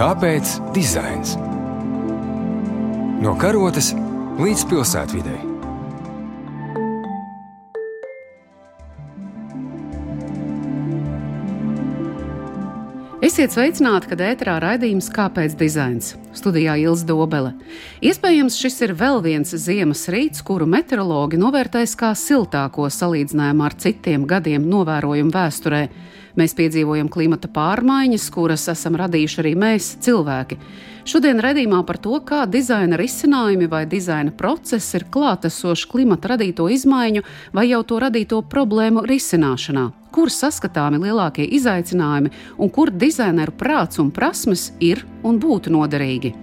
Kāpēc dizains? No karotes līdz pilsētvidai. Esiet sveicināti, kad ēterā raidījums Kāpēc dizains? Studijā Ilza Dobele. Iespējams, šis ir vēl viens ziemas rīts, kuru meteorologi novērtēs kā siltāko salīdzinājumā ar citiem gadiem novērojumu vēsturē. Mēs piedzīvojam klimata pārmaiņas, kuras esam radījuši arī mēs, cilvēki. Šodien redzējumā par to, kā dizaina risinājumi vai dizaina process ir klātesoši klimata radīto izmaiņu vai jau to radīto problēmu risināšanā kur saskatāmi lielākie izaicinājumi un kur dizaineru prāts un prasmes ir un būtu noderīgi.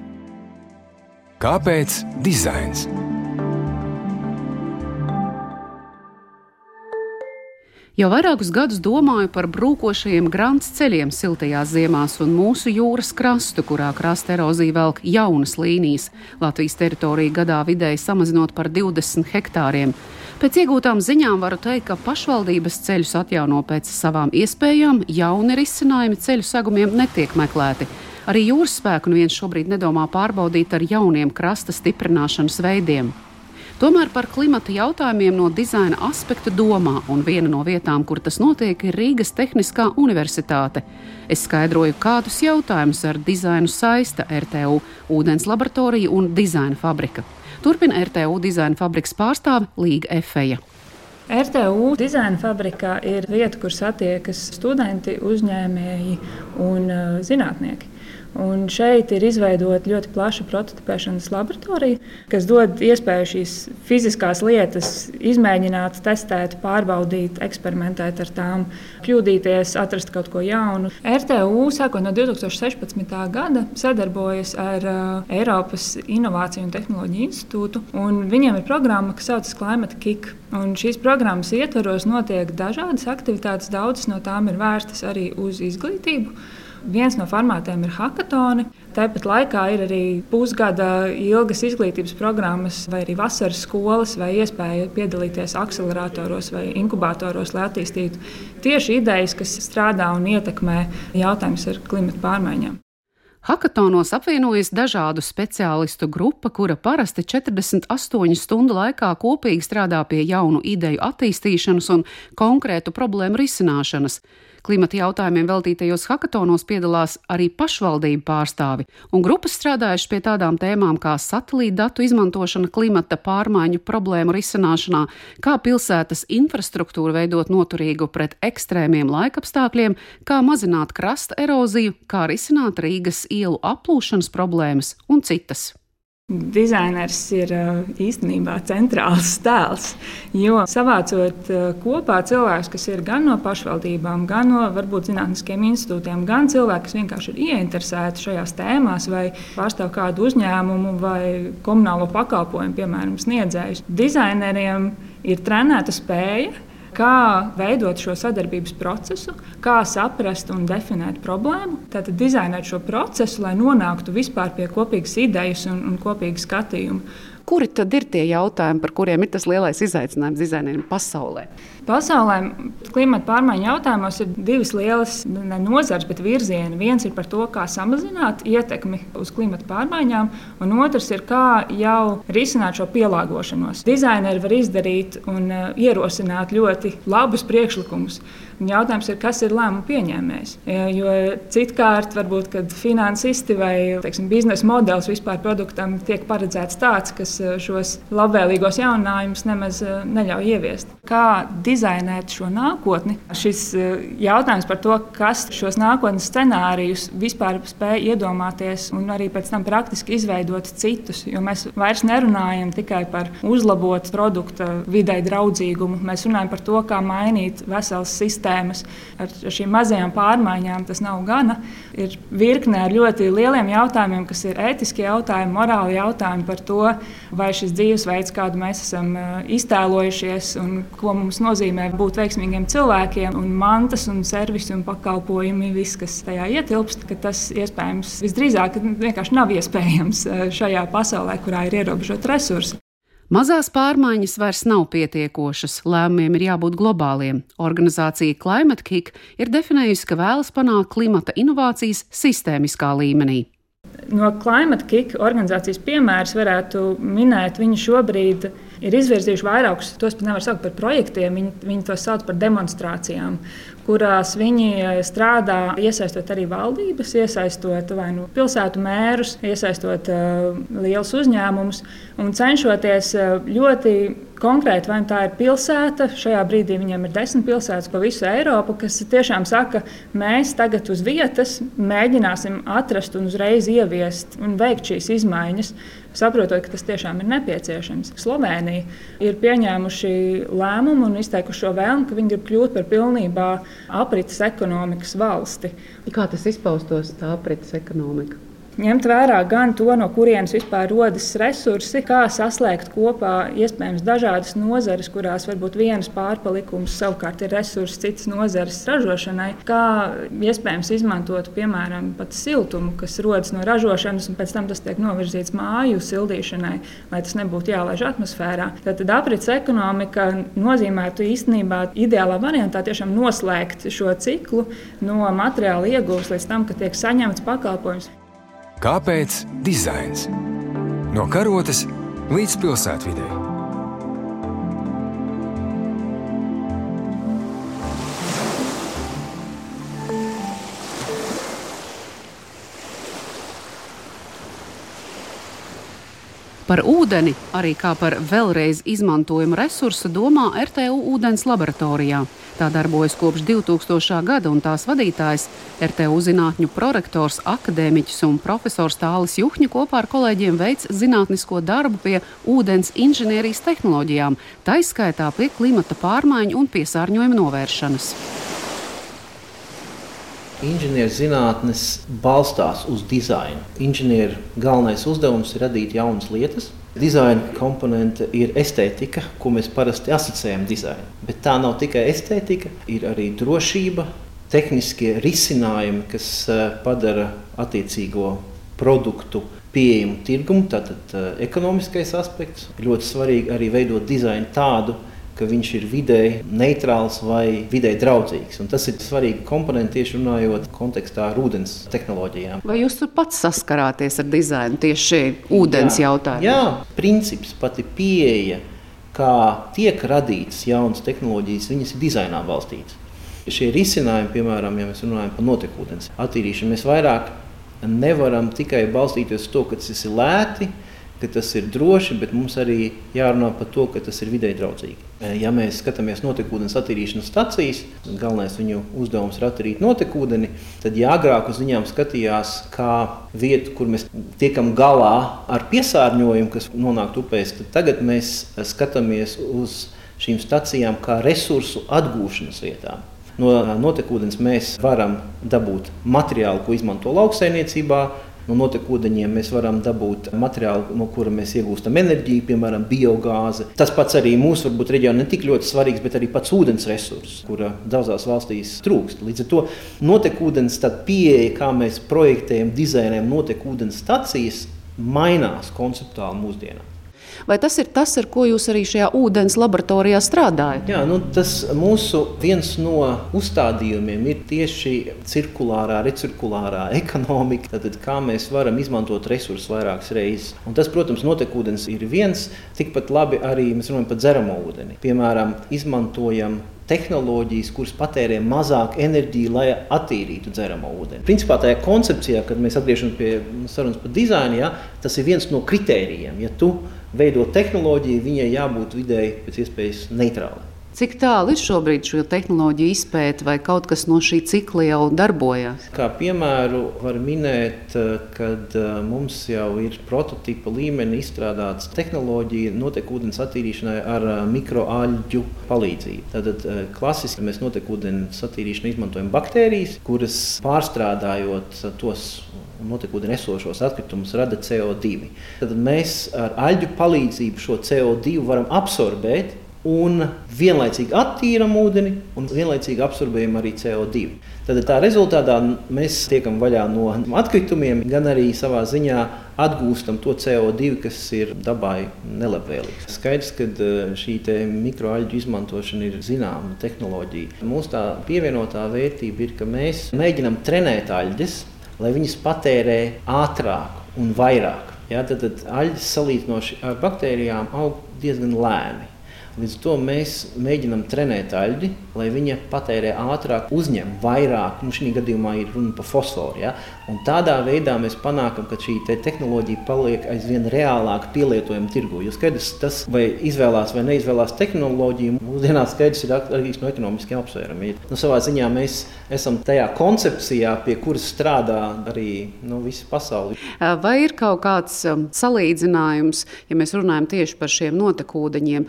Kāpēc dizains? Jau vairākus gadus domāju par brūkošajiem grāmatas ceļiem siltajās ziemās un mūsu jūras krastu, kurā krasta erozija velk jaunas līnijas, Latvijas teritoriju gadā vidēji samazinot par 20 hektāriem. Pēc iegūtām ziņām varu teikt, ka pašvaldības ceļus atjauno pēc savām iespējām, jauni risinājumi ceļu segumiem netiek meklēti. Arī jūras spēku neviens šobrīd nedomā pārbaudīt ar jauniem krasta stiprināšanas veidiem. Tomēr par klimata jautājumiem no dizaina aspekta domā, un viena no vietām, kur tas notiek, ir Rīgas Tehniskā Universitāte. Es skaidroju, kādus jautājumus ar dizainu saista RTU, ūdens laboratorija un dizaina fabrika. Turpina RTU dizaina fabrikas pārstāve Līga Efeja. RTU dizaina fabrikā ir vieta, kur satiekas studenti, uzņēmēji un uh, zinātnieki. Un šeit ir izveidota ļoti plaša prototipēšanas laboratorija, kas dod iespēju šīs fiziskās lietas izmēģināt, testēt, pārbaudīt, eksperimentēt ar tām, kļūdīties, atrast kaut ko jaunu. RTU sākot no 2016. gada sadarbojas ar uh, Eiropas Innovāciju un Tehnoloģiju institūtu, un viņiem ir programma, kas saucas Climate Kick. Un šīs programmas ietvaros notiek dažādas aktivitātes, daudzas no tām ir vērstas arī uz izglītību. Viens no formātiem ir hackathoni. Tāpat laikā ir arī pusgada ilgas izglītības programmas, vai arī vasaras skolas, vai iespēja piedalīties akceleratoros vai inkubatoros, lai attīstītu tieši idejas, kas strādā un ietekmē jautājumus ar klimatu pārmaiņām. Hakatonos apvienojas dažādu speciālistu grupa, kura parasti 48 stundu laikā kopīgi strādā pie jaunu ideju attīstīšanas un konkrētu problēmu risināšanas. Klimata jautājumiem veltītajos hakatonos piedalās arī pašvaldību pārstāvi, un grupas strādājuši pie tādām tēmām kā satelīta datu izmantošana klimata pārmaiņu problēmu risināšanā, kā pilsētas infrastruktūru veidot noturīgu pret ekstrēmiem laikapstākļiem, kā mazināt krasta eroziju, kā risināt Rīgas ielu aplūšanas problēmas un citas. Dizainers ir uh, īstenībā centrāls tēls, jo savācot uh, kopā cilvēkus, kas ir gan no pašvaldībām, gan no varbūt zinātniskiem institūtiem, gan cilvēki, kas vienkārši ir ieinteresēti šajās tēmās vai pārstāv kādu uzņēmumu vai komunālo pakalpojumu, piemēram, sniedzējus. Dizaineriem ir trenēta spēja kā veidot šo sadarbības procesu, kā saprast un definēt problēmu. Tātad dizainēt šo procesu, lai nonāktu vispār pie kopīgas idejas un, un kopīga skatījuma. Kuri tad ir tie jautājumi, par kuriem ir tas lielais izaicinājums dizaineriem pasaulē? Pasaulē klimata pārmaiņu jautājumos ir divas lielas nozares, bet virzieni. Viens ir par to, kā samazināt ietekmi uz klimata pārmaiņām, un otrs ir, kā jau risināt šo pielāgošanos. Dizaineri var izdarīt un uh, ierosināt ļoti labus priekšlikumus. Un jautājums ir, kas ir lēmumu pieņēmējs. Jo citkārt, varbūt, finansisti vai teiksim, biznesa modelis vispār produktam tiek paredzēts tāds, kas šos labvēlīgos jauninājumus nemaz uh, neļauj ieviest. Kā dizainēt šo nākotni. Šis e, jautājums par to, kas šos nākotnes scenārijus vispār spēj iedomāties un arī pēc tam praktiski izveidot citus. Jo mēs vairs nerunājam tikai par uzlabotu produkta vidē draudzīgumu. Mēs runājam par to, kā mainīt veselas sistēmas. Ar šīm mazajām pārmaiņām tas nav gana. Ir virkne ar ļoti lieliem jautājumiem, kas ir ētiskie jautājumi, morāli jautājumi par to, vai šis dzīvesveids, kādu mēs esam iztēlojušies un ko mums nozīmē būt veiksmīgiem cilvēkiem, un mantas, un servisi un pakalpojumi, viss, kas tajā ietilpst, ka tas iespējams visdrīzāk vienkārši nav iespējams šajā pasaulē, kurā ir ierobežoti resursi. Mazās pārmaiņas vairs nav pietiekošas, lēmumiem ir jābūt globāliem. Organizācija Climate Kick ir definējusi, ka vēlas panākt klimata inovācijas sistēmiskā līmenī. No Climate Kick organizācijas piemērs varētu minēt, viņi šobrīd ir izvirzījuši vairākus, tos pat nevar saukt par projektiem, viņi, viņi tos sauc par demonstrācijām, kurās viņi eh, strādā, iesaistot arī valdības, iesaistot vai nu pilsētu mērus, iesaistot uh, lielus uzņēmumus un cenšoties uh, ļoti konkrēti, vai tā ir pilsēta. Šajā brīdī viņiem ir desmit pilsētas pa visu Eiropu, kas tiešām saka, mēs tagad uz vietas mēģināsim atrast un uzreiz ieviest un veikt šīs izmaiņas, saprotot, ka tas tiešām ir nepieciešams. Slovenija ir pieņēmuši lēmumu un izteikuši šo vēlmu, ka viņi grib kļūt par pilnībā aprites ekonomikas valsti. Kā tas izpaustos, tā aprites ekonomika? Ņemt vērā gan to, no kurienes vispār rodas resursi, kā saslēgt kopā iespējams dažādas nozares, kurās varbūt vienas pārpalikums savukārt ir resursi citas nozares ražošanai, kā iespējams izmantot piemēram pat siltumu, kas rodas no ražošanas, un pēc tam tas tiek novirzīts māju sildīšanai, lai tas nebūtu jālaiž atmosfērā. Tad, tad aprits ekonomika nozīmētu īstenībā ideālā variantā tiešām noslēgt šo ciklu no materiāla iegūšanas līdz tam, ka tiek saņemts pakalpojums. Kāpēc dizains? No karotes līdz pilsētvidē. Par ūdeni, arī kā par vēlreiz izmantojumu resursu, domā RTU ūdens laboratorijā. Tā darbojas kopš 2000. gada, un tās vadītājs RTU zinātņu prorektors, akadēmiķis un profesors Tālis Juhņa kopā ar kolēģiem veic zinātnisko darbu pie ūdens inženierijas tehnoloģijām, taiskaitā pie klimata pārmaiņu un piesārņojuma novēršanas. Inženierzinātnes balstās uz dizainu. Inženieru galvenais uzdevums ir radīt jaunas lietas. Dizaina komponente ir estētika, ko mēs parasti asociējam dizainu. Bet tā nav tikai estētika, ir arī drošība, tehniskie risinājumi, kas eh, padara attiecīgo produktu pieejamu tirgumu, tātad uh, ekonomiskais aspekts. Ļoti svarīgi arī veidot dizainu tādu, ka viņš ir vidēji neitrāls vai vidēji draudzīgs. Un tas ir svarīgi komponenti tieši runājot kontekstā ar ūdens tehnoloģijām. Vai jūs tur pats saskarāties ar dizainu tieši ūdens jā, jautājumu? Jā, princips pati pieeja, kā tiek radītas jaunas tehnoloģijas, viņas ir dizainā balstītas. Šie risinājumi, piemēram, ja mēs runājam par notekūdens attīrīšanu, mēs vairāk nevaram tikai balstīties uz to, ka tas ir lēti, ka tas ir droši, bet mums arī jārunā par to, ka tas ir vidē draudzīgi. Eh, ja mēs skatāmies notekūdens attīrīšanas stacijas, galvenais viņu uzdevums ir attīrīt notekūdeni, tad ja agrāk uz viņām skatījās kā vietu, kur mēs tiekam galā ar piesārņojumu, kas nonāk upēs, tad tagad mēs skatāmies uz šīm stacijām kā resursu atgūšanas vietām. No notekūdens mēs varam dabūt materiālu, ko izmanto lauksaimniecībā, no notekūdeņiem mēs varam dabūt materiālu, no kura mēs iegūstam enerģiju, piemēram, biogāzi. Tas pats arī mūsu varbūt reģionā ne tik ļoti svarīgs, bet arī pats ūdens resurss, kura daudzās valstīs trūkst. Līdz ar to notekūdens pieeja, kā mēs projektējam, dizainējam notekūdens stacijas, mainās konceptuāli mūsdienās. Vai tas ir tas, ar ko jūs arī šajā ūdens laboratorijā strādājat? Jā, nu, tas mūsu viens no uzstādījumiem ir tieši cirkulārā, recirkulārā ekonomika. Tad, kā mēs varam izmantot resursus vairākas reizes. Un tas, protams, notekūdens ir viens, tikpat labi arī mēs runājam par dzeramo ūdeni. Piemēram, izmantojam tehnoloģijas, kuras patērē mazāk enerģiju, lai attīrītu dzeramo ūdeni. Principā tajā koncepcijā, kad mēs atgriežamies pie sarunas par dizainu, ja, tas ir viens no kritērijiem. Ja tu veidot tehnoloģiju, viņai jābūt vidēji pēc iespējas neitrālai. Cik tālu ir šobrīd šo tehnoloģiju izpēta, vai kaut kas no šī cikla jau darbojas? Kā piemēru var minēt, kad eh, mums jau ir prototypa līmenī izstrādāta tehnoloģija notekūdens attīrīšanai ar eh, mikroāļu palīdzību. Tātad eh, klasiski mēs notekūdens attīrīšanai izmantojam baktērijas, kuras pārstrādājot tos notekūdeni esošos atkritumus rada CO2. Tad mēs ar aļģu palīdzību šo CO2 varam absorbēt un vienlaicīgi attīram ūdeni un vienlaicīgi absorbējam arī CO2. Tad tā rezultātā mēs tiekam vaļā no atkritumiem, gan arī savā ziņā atgūstam to CO2, kas ir dabai nelabvēlīgs. Skaidrs, ka eh, šī mikroaļģu izmantošana ir zināma tehnoloģija. Mūsu tā pievienotā vērtība ir, ka mēs mēģinam trenēt aļģes, lai viņas patērē ātrāk un vairāk. Ja, tad, tad aļģes salīdzinoši ar baktērijām aug diezgan lēni. Līdz ar to mēs mēģinām trenēt aļģi, lai viņa patērē ātrāk, uzņem vairāk. Nu, šī gadījumā ir runa par fosforu. Ja? Un tādā veidā mēs panākam, ka šī te tehnoloģija paliek aizvien reālāk pielietojama tirgu. Jo skaidrs, tas vai izvēlās vai neizvēlās tehnoloģiju, mūsdienās skaidrs ir arī no ekonomiskiem apsvērumiem. Nu, savā ziņā mēs esam tajā koncepcijā, pie kuras strādā arī nu, visa pasaule. Vai ir kaut kāds um, salīdzinājums, ja mēs runājam tieši par šiem notekūdeņiem?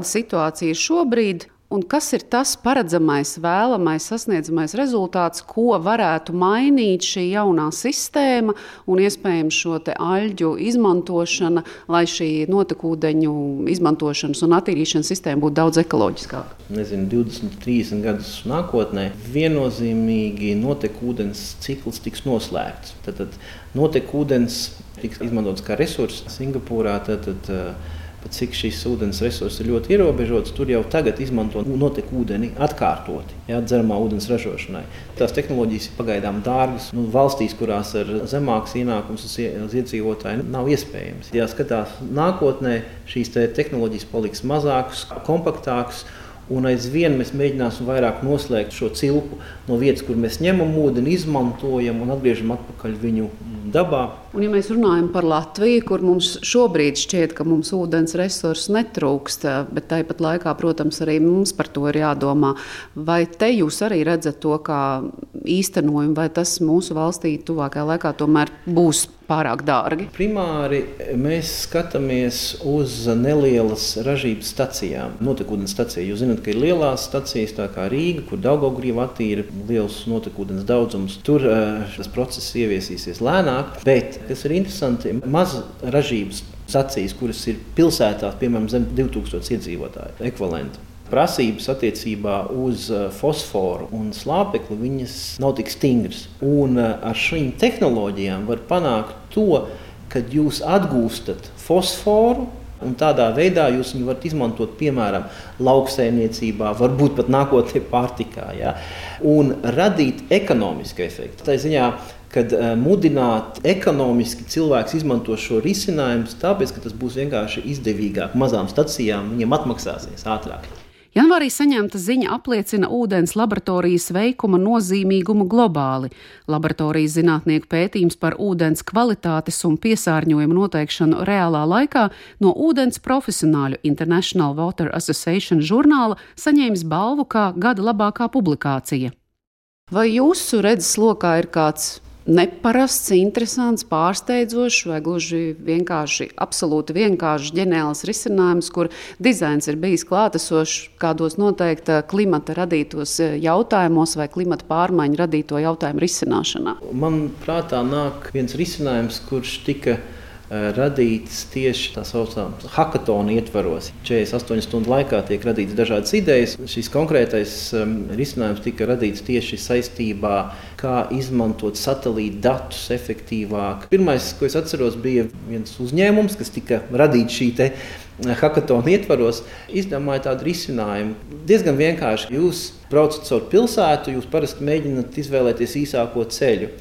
Kāda situācija ir šobrīd? Un kas ir tas paredzamais, vēlamais, sasniedzamais rezultāts, ko varētu mainīt šī jaunā sistēma un iespējams šo aļģu izmantošana, lai šī notekūdeņu izmantošanas un attīrīšanas sistēma būtu daudz ekoloģiskāka? Nezinu, 20, 30 gadus nākotnē viennozīmīgi notekūdens cikls tiks noslēgts. Tad, tad notekūdens tiks izmantots kā resurss Singapūrā. Tad, tad, pat cik šīs ūdens resursi ir ļoti ierobežots, tur jau tagad izmanto notekūdeni atkārtoti, ja, dzeramā ūdens ražošanai. Tās tehnoloģijas ir pagaidām dārgas. Nu, valstīs, kurās ir zemāks ienākums uz iedzīvotāju, nav iespējams. Ja skatās nākotnē, šīs te tehnoloģijas paliks mazākas, kompaktākas. Un aizvien mēs mēģināsim vairāk noslēgt šo cilpu no vietas, kur mēs ņemam ūdeni, izmantojam un atgriežam atpakaļ viņu dabā. Un, ja mēs runājam par Latviju, kur mums šobrīd šķiet, ka mums ūdens resursi netrūkst, bet tāpat laikā, protams, arī mums par to ir jādomā. Vai te jūs arī redzat to kā īstenojumu, vai tas mūsu valstī tuvākajā laikā tomēr būs pārāk dārgi? Primāri mēs skatāmies uz nelielas ražības stacijām, notekūdens stacijām. Jūs zināt, ka ir lielās stacijas, tā kā Rīga, kur Daugaugrīva attīra liels notekūdens daudzums. Tur tas process ieviesīsies lēnāk, bet, kas ir interesanti, maz ražības stacijas, kuras ir pilsētās, piemēram, zem 2000 iedzīvotāju ekvivalentu prasības attiecībā uz uh, fosforu un slāpekli nav tik stingras. Un uh, ar šīm tehnoloģijām var panākt to, ka jūs atgūstat fosforu. Un tādā veidā jūs viņu varat izmantot, piemēram, lauksaimniecībā, varbūt pat nākotnē pārtikā, ja? un radīt ekonomisku efektu. Tā ziņā, kad uh, mudināt ekonomiski cilvēks izmanto šo risinājumu, tāpēc, ka tas būs vienkārši izdevīgāk mazām stacijām, viņiem atmaksāsies ātrāk. Janvārī saņemta ziņa apliecina ūdens laboratorijas veikuma nozīmīgumu globāli. Laboratorijas zinātnieku pētījums par ūdens kvalitātes un piesārņojumu noteikšanu reālā laikā no ūdens profesionāļu International Water Association žurnāla saņēmis balvu kā gada labākā publikācija. Vai jūsu redzes lokā ir kāds neparasts, interesants, pārsteidzošs vai gluži vienkārši, absolūti vienkāršs, ģeniāls risinājums, kur dizains ir bijis klātesošs kādos noteikta klimata radītos eh, jautājumos vai klimata pārmaiņu radīto jautājumu risināšanā. Man prātā nāk viens risinājums, kurš tika Eh, radīts tieši tā saucamā hackathona ietvaros. 48 stundu laikā tiek radīts dažādas idejas. Šis konkrētais um, risinājums tika radīts tieši saistībā, kā izmantot satelīta datus efektīvāk. Pirmais, ko es atceros, bija viens uzņēmums, kas tika radīts šī eh, hackathona ietvaros. Izdomāja tādu risinājumu. Diezgan vienkārši. Jūs braucat caur pilsētu, jūs parasti mēģināt izvēlēties īsāko ceļu.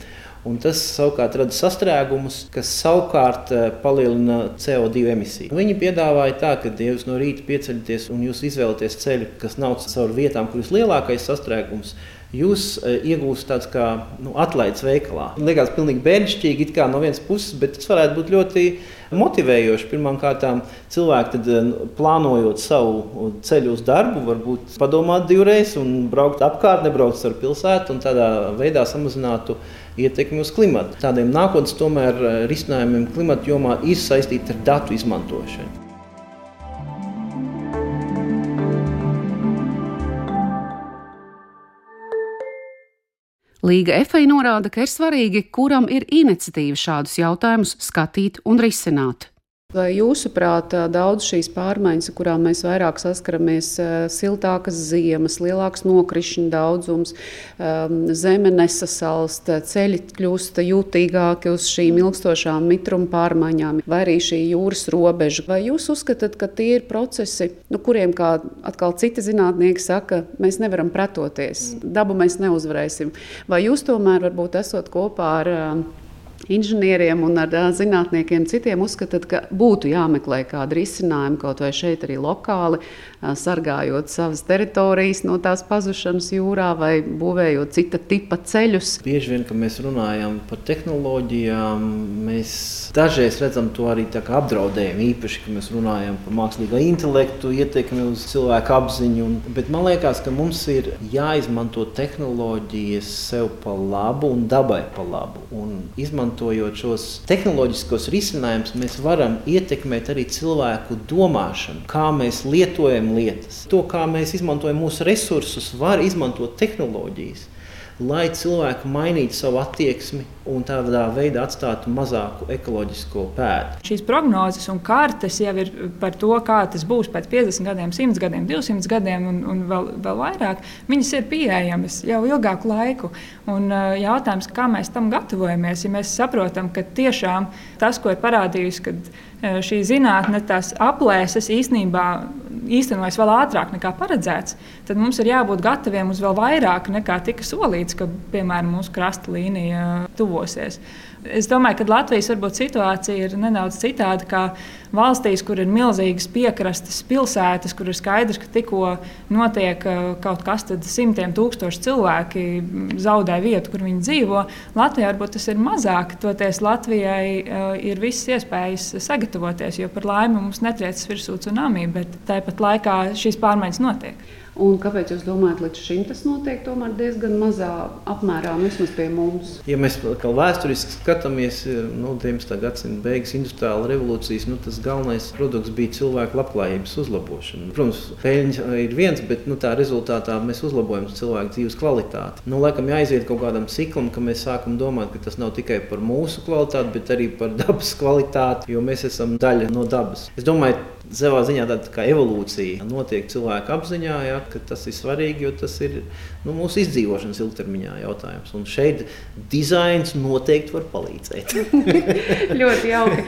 Un tas savukārt rada sastrēgumus, kas savukārt eh, palielina CO2 emisiju. Viņi piedāvāja tā, ka, ja jūs no rīta pieceļaties un jūs izvēlaties ceļu, kas nav caur vietām, kur ir lielākais sastrēgums, jūs eh, iegūstat tāds kā nu, atlaides veikalā. Liekas, pilnīgi bērnišķīgi no vienas puses, bet tas varētu būt ļoti motivējoši. Pirmkārt, cilvēki tad, eh, plānojot savu ceļu uz darbu, varbūt padomāt divreiz un braukt apkārt, nebraukt ar pilsētu un tādā veidā samazinātu ietekmi uz klimatu. Tādiem nākotnes tomēr eh, risinājumiem klimata jomā ir saistīti ar datu izmantošanu. Līga FA norāda, ka ir svarīgi, kuram ir iniciatīva šādus jautājumus skatīt un risināt. Vai jūsuprāt, daudz šīs pārmaiņas, ar kurām mēs vairāk saskaramies, siltākas ziemas, lielāks nokrišņu daudzums, zeme nesasalst, ceļi kļūst jutīgāki uz šīm ilgstošām mitruma pārmaiņām, vai arī šī jūras robeža? Vai jūs uzskatāt, ka tie ir procesi, nu, kuriem, kā atkal citi zinātnieki saka, mēs nevaram pretoties, dabu mēs neuzvarēsim? Vai jūs tomēr varbūt esat kopā ar inženieriem un ar zinātniekiem citiem uzskatāt, ka būtu jāmeklē kāda risinājuma kaut vai šeit arī lokāli, sargājot savas teritorijas no tās pazušanas jūrā vai būvējot cita tipa ceļus. Bieži vien, kad mēs runājam par tehnoloģijām, mēs dažreiz redzam to arī apdraudējumu, īpaši, kad mēs runājam par mākslīgā intelektu ietekmi uz cilvēku apziņu. Bet man liekas, ka mums ir jāizmanto tehnoloģijas sev pa labu un dabai pa labu. Un izmantojot šos tehnoloģiskos risinājumus, mēs varam ietekmēt arī cilvēku domāšanu, kā mēs lietojam lietas. To, kā mēs izmantojam mūsu resursus, var izmantot tehnoloģijas lai cilvēki mainītu savu attieksmi un tādā veidā atstātu mazāku ekoloģisko pēdu. Šīs prognozes un kartes jau ir par to, kā tas būs pēc 50 gadiem, 100 gadiem, 200 gadiem un, un vēl, vēl vairāk. Viņas ir pieejamas jau ilgāku laiku. Un, jautājums, kā mēs tam gatavojamies, ja mēs saprotam, ka tiešām tas, ko ir parādījusi, kad šī zinātne, tās aplēses īstenībā īstenojas vēl ātrāk nekā paredzēts, tad mums ir jābūt gataviem uz vēl vairāk nekā tika solīts, ka piemēram mūsu krasta līnija tuvosies. Es domāju, ka Latvijas varbūt situācija ir nedaudz citāda nekā valstīs, kur ir milzīgas piekrastes pilsētas, kur ir skaidrs, ka tikko notiek uh, kaut kas tāds, simtiem tūkstoši cilvēki zaudē vietu, kur viņi dzīvo. Latvijā varbūt tas ir mazāk, toties Latvijai uh, ir visas iespējas sagatavoties, jo par laimi mums netriecas virsū tsunami, bet tāpat laikā šīs pārmaiņas notiek. Un kāpēc jūs domājat, līdz šim tas notiek diezgan mazā apmērā, vismaz pie mums? Ja mēs kā vēsturiski skatāmies, nu, 19. gadsimta beigas industriāla revolūcijas, nu, tas galvenais produkts bija cilvēku labklājības uzlabošana. Protams, peļņa ir viens, bet nu, tā rezultātā mēs uzlabojam cilvēku dzīves kvalitāti. Nu, laikam jāiziet kaut kādam ciklam, ka mēs sākam domāt, ka tas nav tikai par mūsu kvalitāti, bet arī par dabas kvalitāti, jo mēs esam daļa no dabas. Es domāju, savā ziņā tāda kā evolūcija notiek cilvēka apziņā, ja, ka tas ir svarīgi, jo tas ir nu, mūsu izdzīvošanas ilgtermiņā jautājums. Un šeit dizains noteikti var palīdzēt. Ļoti jauki.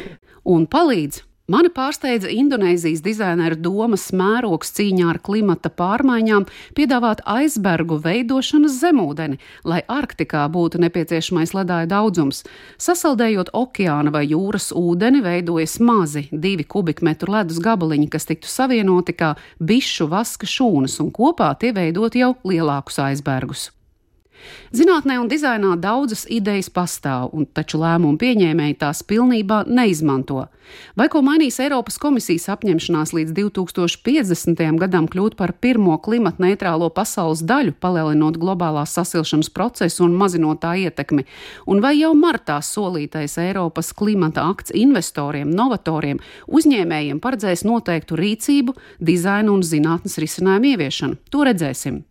Un palīdz Mani pārsteidza Indonēzijas dizainera domas mērogs cīņā ar klimata pārmaiņām piedāvāt aizbergu veidošanas zemūdeni, lai Arktikā būtu nepieciešamais ledāja daudzums. Sasaldējot okeāna vai jūras ūdeni, veidojas mazi divi kubikmetru ledus gabaliņi, kas tiktu savienoti kā bišu vaska šūnas, un kopā tie veidot jau lielākus aizbergus. Zinātnē un dizainā daudzas idejas pastāv, un taču lēmumu pieņēmēji tās pilnībā neizmanto. Vai ko mainīs Eiropas komisijas apņemšanās līdz 2050. gadam kļūt par pirmo klimata neitrālo pasaules daļu, palielinot globālās sasilšanas procesu un mazinot tā ietekmi? Un vai jau martā solītais Eiropas klimata akts investoriem, novatoriem, uzņēmējiem paredzēs noteiktu rīcību, dizainu un zinātnes risinājumu ieviešanu? To redzēsim!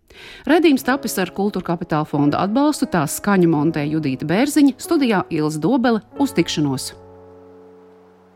Redījums tapis ar Kultūra Kapitāla fonda atbalstu, tās skaņu montē Judīta Bērziņa, studijā Ilza Dobele uz tikšanos!